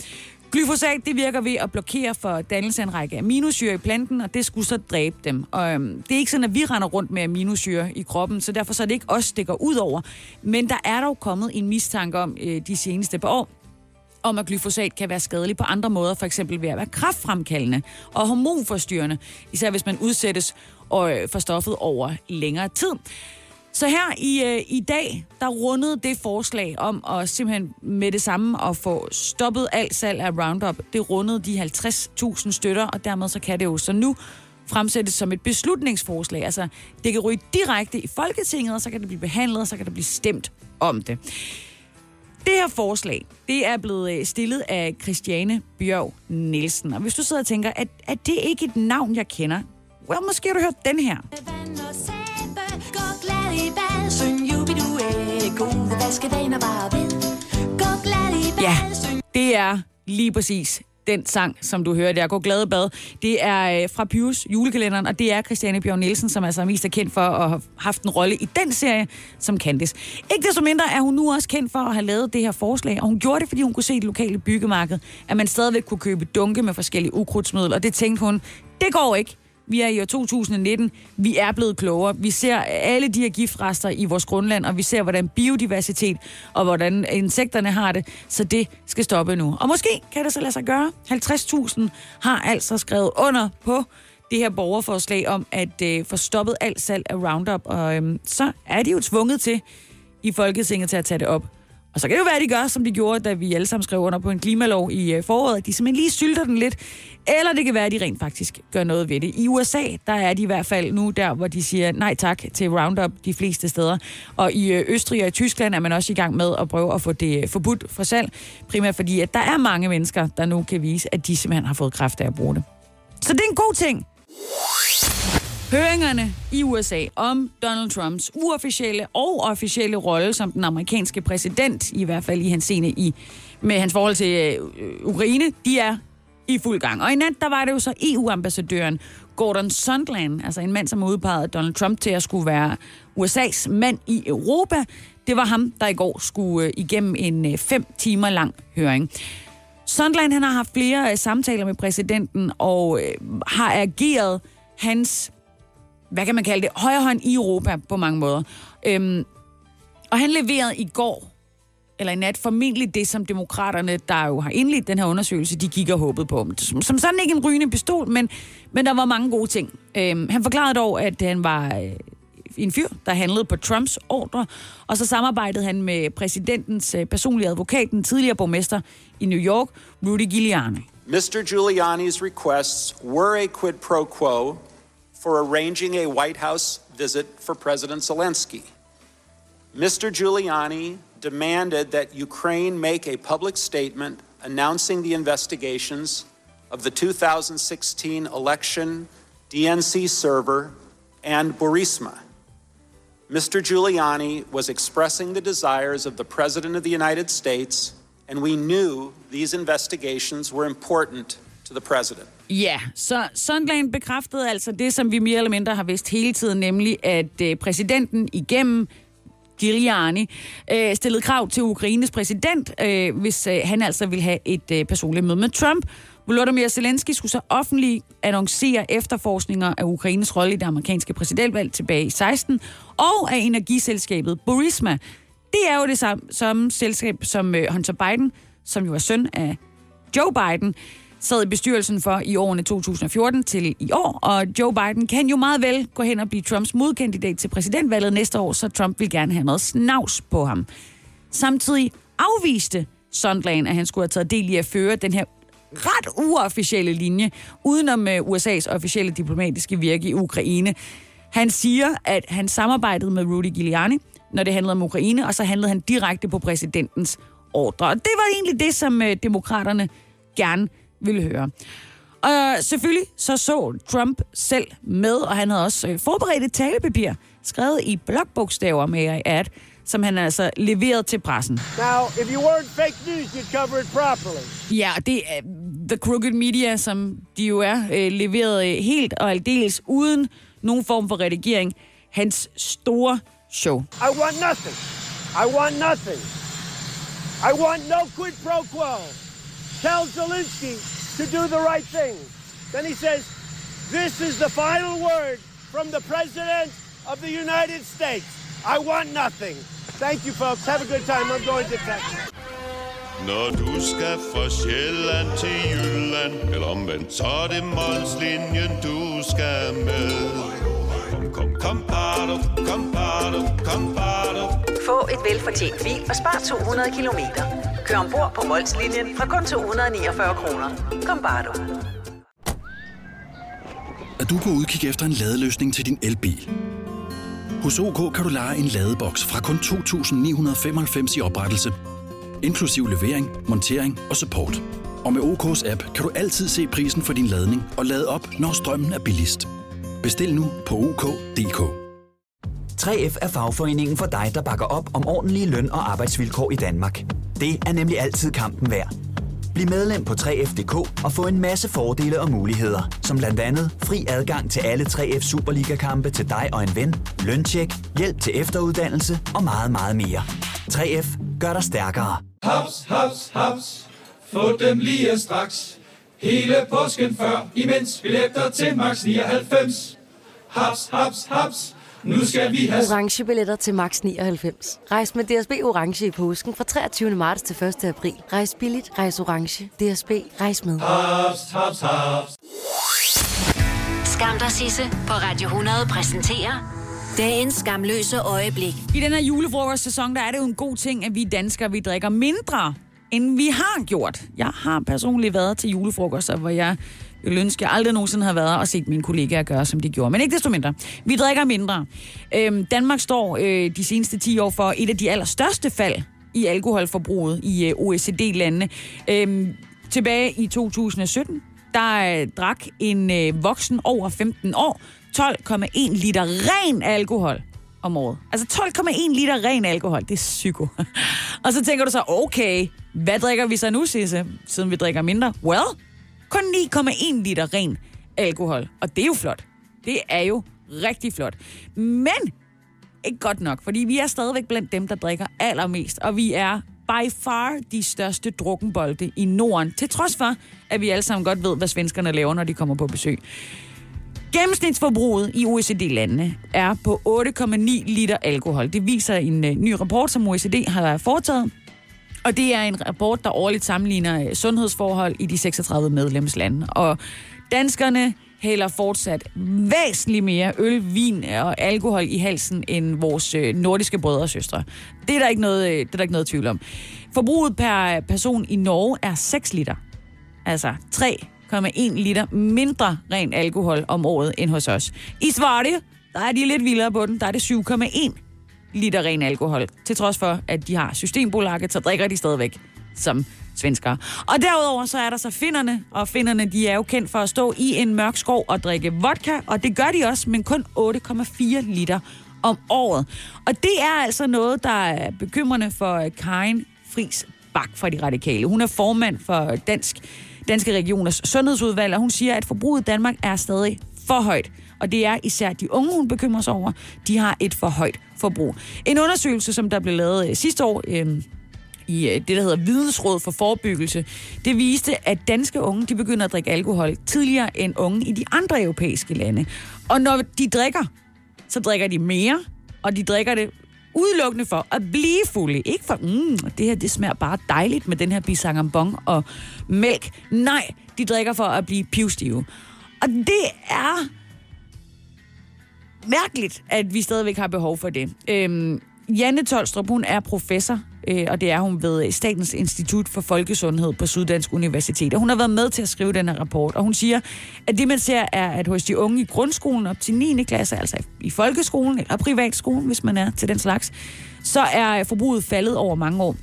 Glyfosat det virker ved at blokere for dannelse af en række aminosyre i planten, og det skulle så dræbe dem. Og øhm, det er ikke sådan, at vi render rundt med aminosyre i kroppen, så derfor så er det ikke os, stikker ud over. Men der er dog kommet en mistanke om øh, de seneste par år, om at glyfosat kan være skadelig på andre måder, for eksempel ved at være kraftfremkaldende og hormonforstyrrende, især hvis man udsættes øh, for stoffet over længere tid. Så her i, øh, i dag, der rundede det forslag om at simpelthen med det samme at få stoppet alt salg af Roundup, det rundede de 50.000 støtter, og dermed så kan det jo så nu fremsættes som et beslutningsforslag. Altså, det kan ryge direkte i Folketinget, og så kan det blive behandlet, og så kan der blive stemt om det. Det her forslag, det er blevet øh, stillet af Christiane Bjørg Nielsen. Og hvis du sidder og tænker, at, at det ikke et navn, jeg kender, well, måske har du hørt den her. Ja, det er lige præcis den sang, som du hører der, Gå glade bad. Det er øh, fra Pius julekalenderen, og det er Christiane Bjørn Nielsen, som altså er mest er kendt for at have haft en rolle i den serie som Candice. Ikke desto mindre er hun nu også kendt for at have lavet det her forslag, og hun gjorde det, fordi hun kunne se i det lokale byggemarked, at man stadigvæk kunne købe dunke med forskellige ukrudtsmidler, og det tænkte hun, Det går ikke. Vi er i år 2019. Vi er blevet klogere. Vi ser alle de her giftrester i vores grundland, og vi ser, hvordan biodiversitet og hvordan insekterne har det. Så det skal stoppe nu. Og måske kan det så lade sig gøre. 50.000 har altså skrevet under på det her borgerforslag om at øh, få stoppet alt salg af Roundup. Og øh, så er de jo tvunget til i Folketinget til at tage det op. Og så kan det jo være, at de gør, som de gjorde, da vi alle sammen skrev under på en klimalov i øh, foråret, at de simpelthen lige sylter den lidt. Eller det kan være, at de rent faktisk gør noget ved det. I USA, der er de i hvert fald nu der, hvor de siger nej tak til Roundup de fleste steder. Og i øh, Østrig og i Tyskland er man også i gang med at prøve at få det øh, forbudt for salg. Primært fordi, at der er mange mennesker, der nu kan vise, at de simpelthen har fået kræft af at bruge det. Så det er en god ting. Høringerne i USA om Donald Trumps uofficielle og officielle rolle som den amerikanske præsident, i hvert fald i hans scene i, med hans forhold til øh, Ukraine, de er i fuld gang. Og i nat, der var det jo så EU-ambassadøren Gordon Sondland, altså en mand, som udpegede Donald Trump til at skulle være USA's mand i Europa. Det var ham, der i går skulle øh, igennem en øh, fem timer lang høring. Sondland, han har haft flere øh, samtaler med præsidenten og øh, har ageret hans hvad kan man kalde det, højre hånd i Europa på mange måder. Øhm, og han leverede i går, eller i nat, formentlig det, som demokraterne, der jo har indledt den her undersøgelse, de gik og håbede på. Som, som sådan ikke en rygende pistol, men, men der var mange gode ting. Øhm, han forklarede dog, at han var øh, en fyr, der handlede på Trumps ordre, og så samarbejdede han med præsidentens øh, personlige advokat, den tidligere borgmester i New York, Rudy Giuliani. Mr. Giuliani's requests were a quid pro quo for arranging a White House visit for President Zelensky. Mr. Giuliani demanded that Ukraine make a public statement announcing the investigations of the 2016 election, DNC server, and Burisma. Mr. Giuliani was expressing the desires of the President of the United States, and we knew these investigations were important to the President. Ja, så Sondland bekræftede altså det, som vi mere eller mindre har vidst hele tiden, nemlig at øh, præsidenten igennem Giuliani øh, stillede krav til Ukraines præsident, øh, hvis øh, han altså ville have et øh, personligt møde med Trump. Volodymyr Zelensky skulle så offentligt annoncere efterforskninger af Ukraines rolle i det amerikanske præsidentvalg tilbage i 16, og af energiselskabet Burisma. Det er jo det samme, samme selskab som øh, Hunter Biden, som jo er søn af Joe Biden, sad i bestyrelsen for i årene 2014 til i år, og Joe Biden kan jo meget vel gå hen og blive Trumps modkandidat til præsidentvalget næste år, så Trump vil gerne have noget snavs på ham. Samtidig afviste Sondland, at han skulle have taget del i at føre den her ret uofficielle linje, udenom øh, USA's officielle diplomatiske virke i Ukraine. Han siger, at han samarbejdede med Rudy Giuliani, når det handlede om Ukraine, og så handlede han direkte på præsidentens ordre. Og det var egentlig det, som øh, demokraterne gerne ville høre. Og selvfølgelig så så Trump selv med, og han havde også øh, forberedt et talepapir, skrevet i blokbogstaver med at, som han altså leverede til pressen. Now, if you weren't fake news, you'd cover it properly. Ja, det er The Crooked Media, som de jo er, øh, leveret øh, helt og aldeles uden nogen form for redigering. Hans store show. I want nothing. I want nothing. I want no quid pro quo. Tell Zelensky to do the right thing. Then he says, This is the final word from the President of the United States. I want nothing. Thank you, folks. Have a good time. I'm going to Texas. Når du skal fra Sjælland til Jylland Eller omvendt, så er Kom, bado, kom, bado, kom, bado. Få et velfortjent bil og spar 200 kilometer. Kør ombord på Molslinjen fra kun 249 kroner. Kom bare du. Er du på udkig efter en ladeløsning til din elbil? Hos OK kan du lege en ladeboks fra kun 2.995 i oprettelse, inklusiv levering, montering og support. Og med OK's app kan du altid se prisen for din ladning og lade op, når strømmen er billigst. Bestil nu på OK.dk. 3F er fagforeningen for dig, der bakker op om ordentlige løn- og arbejdsvilkår i Danmark. Det er nemlig altid kampen værd. Bliv medlem på 3F.dk og få en masse fordele og muligheder, som blandt andet fri adgang til alle 3F Superliga-kampe til dig og en ven, løntjek, hjælp til efteruddannelse og meget, meget mere. 3F gør dig stærkere. Haps, haps, haps. Få dem lige straks. Hele påsken før, imens billetter til max 99. Haps, haps, haps. Nu skal vi have... Orange billetter til max 99. Rejs med DSB Orange i påsken fra 23. marts til 1. april. Rejs billigt, rejs orange. DSB, rejs med. Haps, haps, haps. Skam dig, Sisse på Radio 100 præsenterer dagens skamløse øjeblik. I den her julefrokostsæson, der er det jo en god ting, at vi danskere, vi drikker mindre, end vi har gjort. Jeg har personligt været til julefrokoster, hvor jeg ville ønske, jeg aldrig nogensinde havde været og set mine kollegaer gøre, som de gjorde. Men ikke desto mindre. Vi drikker mindre. Øhm, Danmark står øh, de seneste 10 år for et af de allerstørste fald i alkoholforbruget i øh, OECD-landene. Øhm, tilbage i 2017, der øh, drak en øh, voksen over 15 år 12,1 liter ren alkohol om året. Altså 12,1 liter ren alkohol, det er psyko. [LAUGHS] og så tænker du så, okay, hvad drikker vi så nu, Sisse, siden vi drikker mindre? Well, kun 9,1 liter ren alkohol. Og det er jo flot. Det er jo rigtig flot. Men ikke godt nok, fordi vi er stadigvæk blandt dem, der drikker allermest. Og vi er by far de største drukkenbolde i Norden, til trods for, at vi alle sammen godt ved, hvad svenskerne laver, når de kommer på besøg. Gennemsnitsforbruget i OECD-landene er på 8,9 liter alkohol. Det viser en øh, ny rapport, som OECD har foretaget. Og det er en rapport, der årligt sammenligner øh, sundhedsforhold i de 36 medlemslande. Og danskerne hælder fortsat væsentligt mere øl, vin og alkohol i halsen end vores øh, nordiske brødre og søstre. Det er der ikke noget, øh, det er der ikke noget tvivl om. Forbruget per person i Norge er 6 liter. Altså 3,1 liter mindre ren alkohol om året end hos os. I Sverige, der er de lidt vildere på den. Der er det 7,1 liter ren alkohol. Til trods for, at de har systembolaget, så drikker de stadigvæk som svenskere. Og derudover så er der så finnerne, og finnerne de er jo kendt for at stå i en mørk skov og drikke vodka, og det gør de også, men kun 8,4 liter om året. Og det er altså noget, der er bekymrende for Karin Fris Bak fra De Radikale. Hun er formand for Dansk Danske Regioners Sundhedsudvalg, og hun siger, at forbruget i Danmark er stadig for højt. Og det er især de unge, hun bekymrer sig over. De har et for højt forbrug. En undersøgelse, som der blev lavet øh, sidste år øh, i øh, det, der hedder Vidensråd for Forebyggelse, det viste, at danske unge de begynder at drikke alkohol tidligere end unge i de andre europæiske lande. Og når de drikker, så drikker de mere, og de drikker det udelukkende for at blive fulde. Ikke for, mm, det her det smager bare dejligt med den her bisangambong og mælk. Nej, de drikker for at blive pivstive. Og det er mærkeligt, at vi stadigvæk har behov for det. Øhm, Janne Tolstrup, hun er professor, øh, og det er hun ved Statens Institut for Folkesundhed på Syddansk Universitet. Og hun har været med til at skrive den her rapport, og hun siger, at det man ser er, at hos de unge i grundskolen op til 9. klasse, altså i folkeskolen eller privatskolen, hvis man er til den slags, så er forbruget faldet over mange år.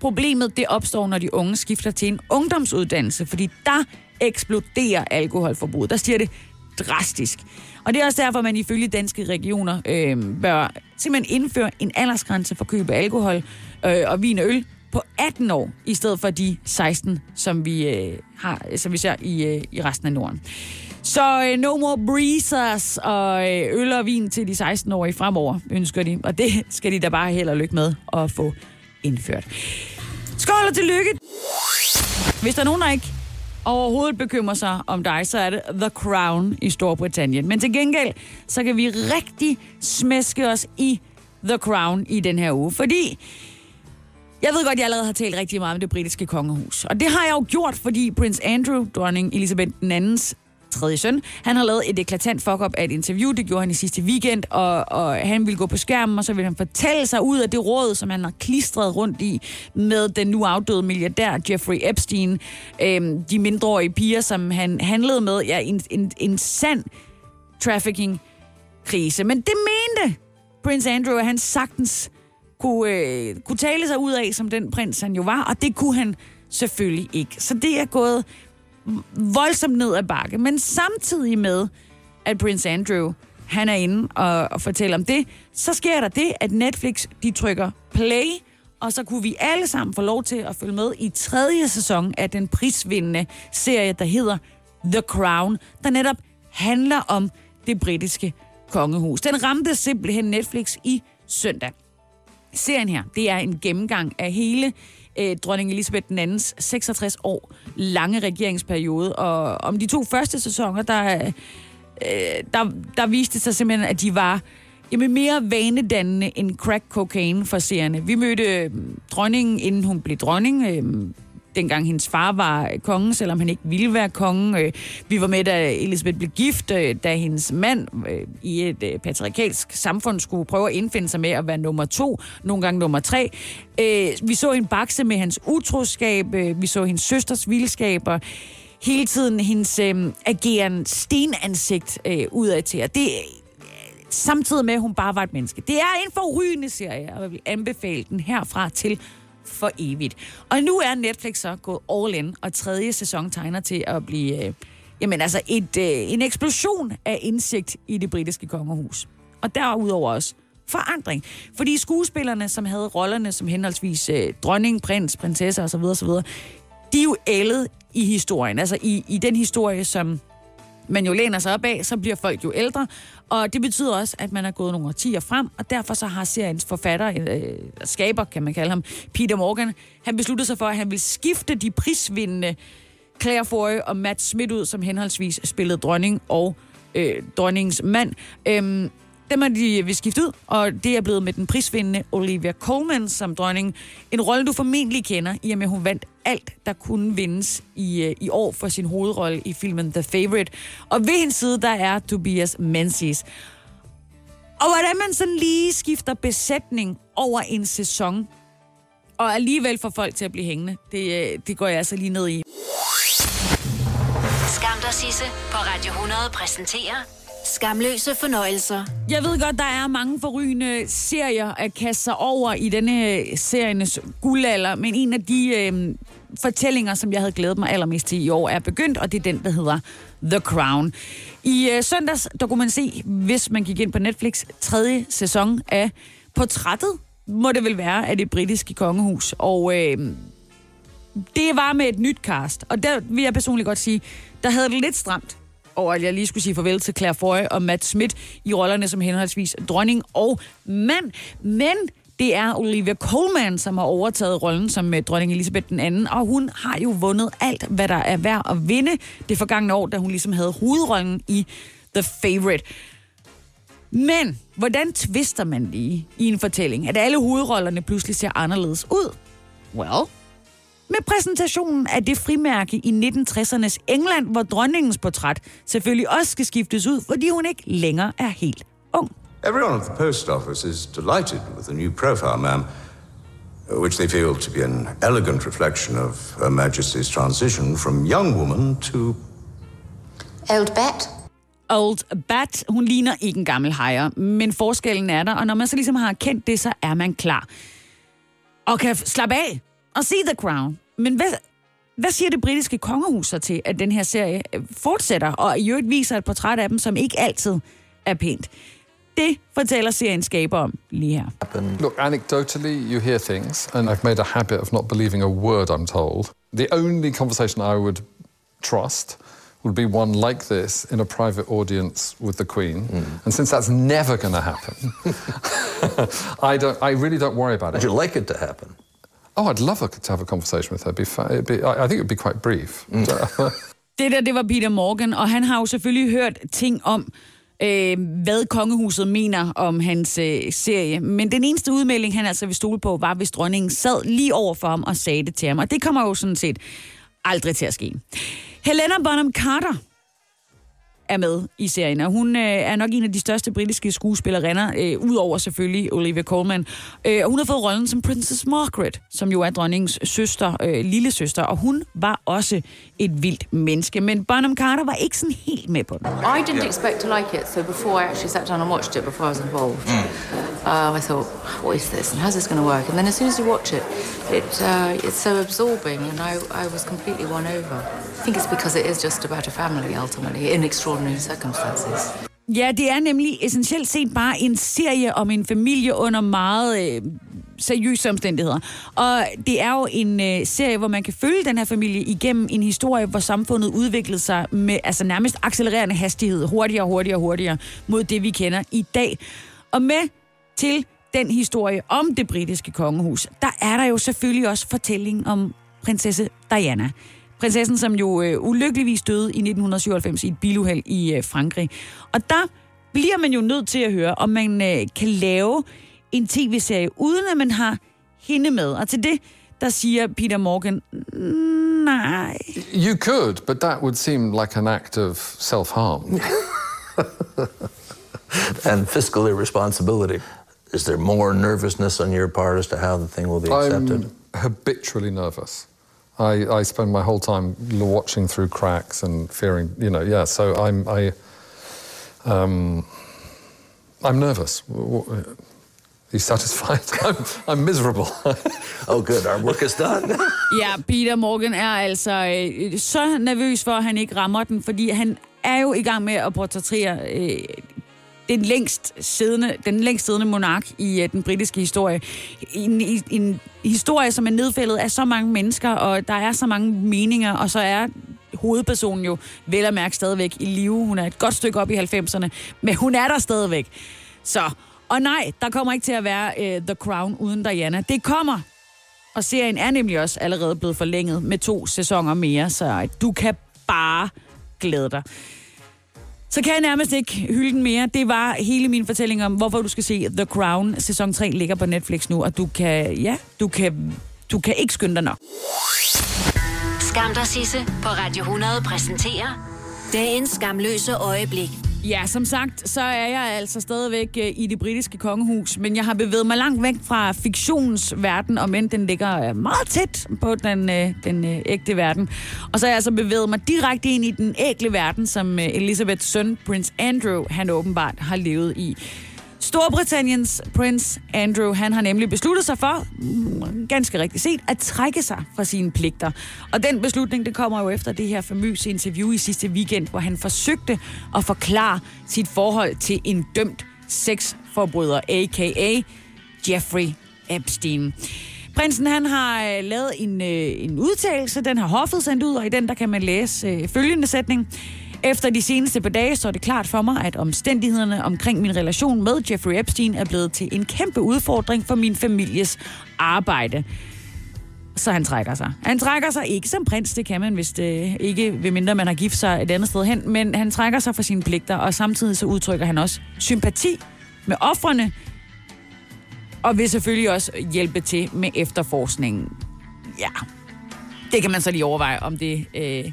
Problemet det opstår, når de unge skifter til en ungdomsuddannelse, fordi der eksploderer alkoholforbruget. Der stiger det drastisk. Og det er også derfor, man ifølge danske regioner øh, bør simpelthen indføre en aldersgrænse for køb af alkohol øh, og vin og øl på 18 år, i stedet for de 16, som vi, øh, har, som vi ser i, øh, i resten af Norden. Så øh, no more breezers og øh, øl og vin til de 16-årige fremover, ønsker de. Og det skal de da bare held og lykke med at få indført. Skål og tillykke! Hvis der er nogen, der ikke overhovedet bekymrer sig om dig, så er det The Crown i Storbritannien. Men til gengæld, så kan vi rigtig smæske os i The Crown i den her uge. Fordi jeg ved godt, jeg allerede har talt rigtig meget om det britiske kongehus. Og det har jeg jo gjort, fordi prins Andrew, dronning Elizabeth II's tredje søn. Han har lavet et eklatant fuck-up af et interview, det gjorde han i sidste weekend, og, og han ville gå på skærmen, og så ville han fortælle sig ud af det råd, som han har klistret rundt i med den nu afdøde milliardær Jeffrey Epstein, øhm, de mindreårige piger, som han handlede med. Ja, en, en, en sand trafficking-krise. Men det mente Prince Andrew, at han sagtens kunne, øh, kunne tale sig ud af, som den prins han jo var, og det kunne han selvfølgelig ikke. Så det er gået voldsomt ned ad bakke. Men samtidig med, at Prince Andrew han er inde og, og fortæller om det, så sker der det, at Netflix de trykker play, og så kunne vi alle sammen få lov til at følge med i tredje sæson af den prisvindende serie, der hedder The Crown, der netop handler om det britiske kongehus. Den ramte simpelthen Netflix i søndag. Serien her, det er en gennemgang af hele øh, dronning Elisabeth II's 66 år lange regeringsperiode. Og om de to første sæsoner, der, øh, der, der viste det sig simpelthen, at de var jamen, mere vanedannende end crack cocaine for seerne. Vi mødte øh, dronningen, inden hun blev dronning. Øh, dengang hendes far var konge, selvom han ikke ville være konge. Øh, vi var med, da Elisabeth blev gift, øh, da hendes mand øh, i et patriarkalsk samfund skulle prøve at indfinde sig med at være nummer to, nogle gange nummer tre. Vi så en bakse med hans utroskab, vi så hendes søsters vildskaber, hele tiden hendes øh, ageren stenansigt øh, udad til. Og det samtidig med, at hun bare var et menneske. Det er en forrygende serie, og jeg vil anbefale den herfra til for evigt. Og nu er Netflix så gået all in, og tredje sæson tegner til at blive øh, jamen altså et, øh, en eksplosion af indsigt i det britiske kongehus. Og derudover også forandring. Fordi skuespillerne, som havde rollerne som henholdsvis øh, dronning, prins, prinsesse osv., osv., de er jo ældet i historien. Altså i, i den historie, som man jo læner sig op af, så bliver folk jo ældre, og det betyder også, at man er gået nogle årtier frem, og derfor så har seriens forfatter, øh, skaber kan man kalde ham, Peter Morgan, han besluttede sig for, at han vil skifte de prisvindende Claire Foy og Matt Smith ud, som henholdsvis spillede dronning og øh, dronningens mand. Øhm, dem har de øh, vi skiftet ud, og det er blevet med den prisvindende Olivia Colman som dronning. En rolle, du formentlig kender, i og med, at hun vandt alt, der kunne vindes i, øh, i år for sin hovedrolle i filmen The Favorite. Og ved hendes side, der er Tobias Menzies. Og hvordan man sådan lige skifter besætning over en sæson, og alligevel får folk til at blive hængende, det, øh, det går jeg altså lige ned i. Skam dig, Sisse, på Radio 100 præsenterer Skamløse fornøjelser. Jeg ved godt, der er mange forrygende serier at kaste sig over i denne øh, serienes guldalder, men en af de øh, fortællinger, som jeg havde glædet mig allermest til i år, er begyndt, og det er den, der hedder The Crown. I øh, søndags, der kunne man se, hvis man gik ind på Netflix, tredje sæson af Portrættet, må det vel være, af det britiske kongehus. Og øh, det var med et nyt cast, og der vil jeg personligt godt sige, der havde det lidt stramt over, at jeg lige skulle sige farvel til Claire Foy og Matt Smith i rollerne som henholdsvis dronning og mand. Men det er Olivia Colman, som har overtaget rollen som øh, dronning Elisabeth II, og hun har jo vundet alt, hvad der er værd at vinde det forgangne år, da hun ligesom havde hovedrollen i The Favourite. Men hvordan tvister man lige i en fortælling, at alle hovedrollerne pludselig ser anderledes ud? Well, med præsentationen af det frimærke i 1960'ernes England, hvor dronningens portræt selvfølgelig også skal skiftes ud, fordi hun ikke længere er helt ung. Everyone at the post office is delighted with the new profile, ma'am, which they feel to be an elegant reflection of Her Majesty's transition from young woman to Old Bat. Old Bat, hun ligner ikke en gammel hejer, men forskellen er der, og når man så ligesom har kendt det, så er man klar. Og kan slappe af og se The Crown. Men hvad, hvad siger det britiske kongehus så til, at den her serie øh, fortsætter, og i øvrigt viser et portræt af dem, som ikke altid er pænt? Det fortæller serien skaber om lige her. Look, anecdotally, you hear things, and I've made a habit of not believing a word I'm told. The only conversation I would trust would be one like this in a private audience with the Queen. And since that's never going to happen, [LAUGHS] I don't. I really don't worry about it. Would you like it to happen? Oh, I'd love to have a conversation with her. It'd be, fa- it'd be, I I think it'd be quite brief. [LAUGHS] Det der, det var Peter Morgan, og han har jo selvfølgelig hørt ting om, øh, hvad kongehuset mener om hans øh, serie. Men den eneste udmelding, han altså vil stole på, var, hvis dronningen sad lige over for ham og sagde det til ham. Og det kommer jo sådan set aldrig til at ske. Helena Bonham Carter er med i serien, og hun øh, er nok en af de største britiske skuespillerinder, øh, udover selvfølgelig Olivia Colman. Øh, og hun har fået rollen som Princess Margaret, som jo er dronningens søster, øh, lille søster, og hun var også et vildt menneske. Men Bonham Carter var ikke sådan helt med på den. I didn't expect to like it, so before I actually sat down and watched it, before I was involved, um, I thought, what is this and how's this going to work? And then as soon as you watch it, it uh, it's so absorbing, and I, I was completely won over. I think it's because it is just about a family ultimately in extraordinary circumstances. Ja, det er nemlig essentielt set bare en serie om en familie under meget øh, seriøse omstændigheder. Og det er jo en øh, serie, hvor man kan følge den her familie igennem en historie, hvor samfundet udviklede sig med altså nærmest accelererende hastighed, hurtigere, hurtigere, hurtigere, mod det vi kender i dag. Og med til den historie om det britiske kongehus, der er der jo selvfølgelig også fortælling om prinsesse Diana. Prinsessen, som jo øh, ulykkeligvis døde i 1997 i et biluheld i øh, Frankrig. Og der bliver man jo nødt til at høre, om man øh, kan lave en tv-serie, uden at man har hende med. Og til det, der siger Peter Morgan, nej. You could, but that would seem like an act of self-harm. [LAUGHS] and fiscal irresponsibility. Is there more nervousness on your part as to how the thing will be accepted? I'm habitually nervous. I, I spend my whole time watching through cracks and fearing, you know, yeah. So I'm, I, um, I'm nervous. W- w- He's satisfied. [LAUGHS] I'm, I'm miserable. [LAUGHS] oh, good. Our work is done. [LAUGHS] Ja, Peter Morgan er altså øh, så nervøs for, at han ikke rammer den, fordi han er jo i gang med at portrættere øh, den længst siddende, den længst siddende monark i uh, den britiske historie. En, en, en historie, som er nedfældet af så mange mennesker, og der er så mange meninger, og så er hovedpersonen jo vel at mærke stadigvæk i live. Hun er et godt stykke op i 90'erne, men hun er der stadigvæk. Så, og nej, der kommer ikke til at være uh, The Crown uden Diana. Det kommer, og serien er nemlig også allerede blevet forlænget med to sæsoner mere, så du kan bare glæde dig. Så kan jeg nærmest ikke hylde den mere. Det var hele min fortælling om, hvorfor du skal se The Crown. Sæson 3 ligger på Netflix nu, og du kan, ja, du kan, du kan ikke skynde dig nok. Skam dig, Sisse, på Radio 100 præsenterer dagens skamløse øjeblik. Ja, som sagt, så er jeg altså stadigvæk øh, i det britiske kongehus, men jeg har bevæget mig langt væk fra fiktionsverden, og men den ligger øh, meget tæt på den, øh, den ægte verden. Og så har jeg altså bevæget mig direkte ind i den ægle verden, som Elizabeths søn, prins Andrew, han åbenbart har levet i. Storbritanniens prins Andrew, han har nemlig besluttet sig for, mm, ganske rigtigt set, at trække sig fra sine pligter. Og den beslutning, det kommer jo efter det her famøse interview i sidste weekend, hvor han forsøgte at forklare sit forhold til en dømt sexforbryder, a.k.a. Jeffrey Epstein. Prinsen han har øh, lavet en, øh, en udtalelse, den har hoffet sendt ud, og i den der kan man læse øh, følgende sætning. Efter de seneste par dage står det klart for mig, at omstændighederne omkring min relation med Jeffrey Epstein er blevet til en kæmpe udfordring for min families arbejde. Så han trækker sig. Han trækker sig ikke som prins, det kan man vist øh, ikke, ved mindre man har gift sig et andet sted hen, men han trækker sig for sine pligter, og samtidig så udtrykker han også sympati med offrene, og vil selvfølgelig også hjælpe til med efterforskningen. Ja, det kan man så lige overveje, om det øh,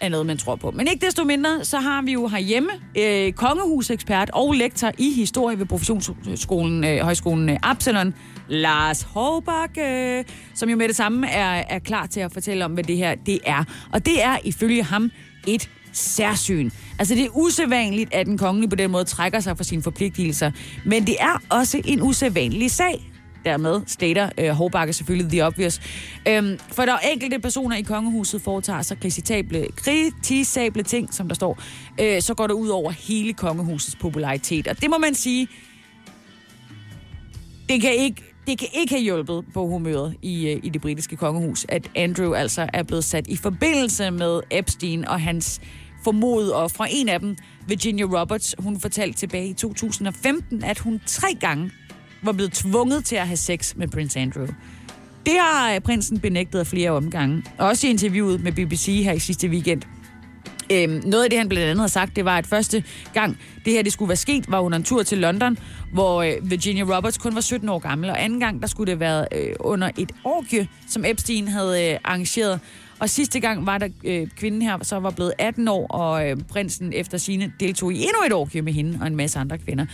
er noget, man tror på. Men ikke desto mindre, så har vi jo herhjemme øh, kongehusekspert og lektor i historie ved professionsskolen, øh, højskolen øh, Absalon, Lars Håbakke, som jo med det samme er, er klar til at fortælle om, hvad det her det er. Og det er ifølge ham et særsyn. Altså det er usædvanligt, at den kongelige på den måde trækker sig fra sine forpligtelser, men det er også en usædvanlig sag. Dermed stater øh, Hårbakke selvfølgelig the obvious. Øhm, for der er enkelte personer i kongehuset foretager sig kritisable, kritisable ting, som der står, øh, så går det ud over hele kongehusets popularitet. Og det må man sige, det kan ikke det kan ikke have hjulpet på humøret i, øh, i det britiske kongehus, at Andrew altså er blevet sat i forbindelse med Epstein og hans formodede ofre. En af dem, Virginia Roberts, hun fortalte tilbage i 2015, at hun tre gange var blevet tvunget til at have sex med prins Andrew. Det har øh, prinsen benægtet af flere omgange. Også i interviewet med BBC her i sidste weekend. Øhm, noget af det, han blandt andet har sagt, det var, at første gang det her det skulle være sket, var under en tur til London, hvor øh, Virginia Roberts kun var 17 år gammel, og anden gang, der skulle det være øh, under et orgie, som Epstein havde øh, arrangeret. Og sidste gang var der øh, kvinden her, så var blevet 18 år, og øh, prinsen efter sine deltog i endnu et orgie med hende og en masse andre kvinder.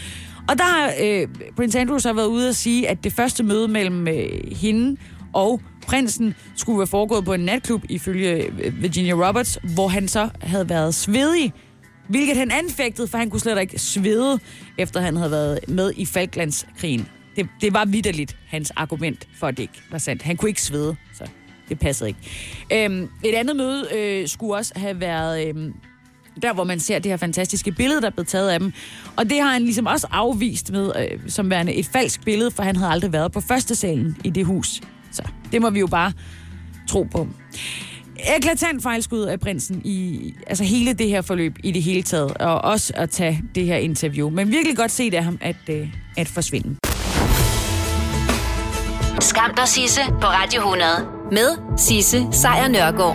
Og der har øh, prins Andrew så været ude at sige, at det første møde mellem øh, hende og prinsen skulle være foregået på en natklub, ifølge øh, Virginia Roberts, hvor han så havde været svedig, hvilket han anfægtede, for han kunne slet ikke svede, efter han havde været med i Falklandskrigen. Det, det var vidderligt hans argument for, at det ikke var sandt. Han kunne ikke svede, så det passede ikke. Øhm, et andet møde øh, skulle også have været... Øh, der hvor man ser det her fantastiske billede, der er blevet taget af dem. Og det har han ligesom også afvist med, øh, som værende et falsk billede, for han havde aldrig været på første salen i det hus. Så det må vi jo bare tro på. Eklatant fejlskud af prinsen i altså hele det her forløb i det hele taget, og også at tage det her interview. Men virkelig godt set af ham at, øh, at forsvinde. Skam dig, Sisse, på Radio 100. Med Sisse Sejr Nørgaard.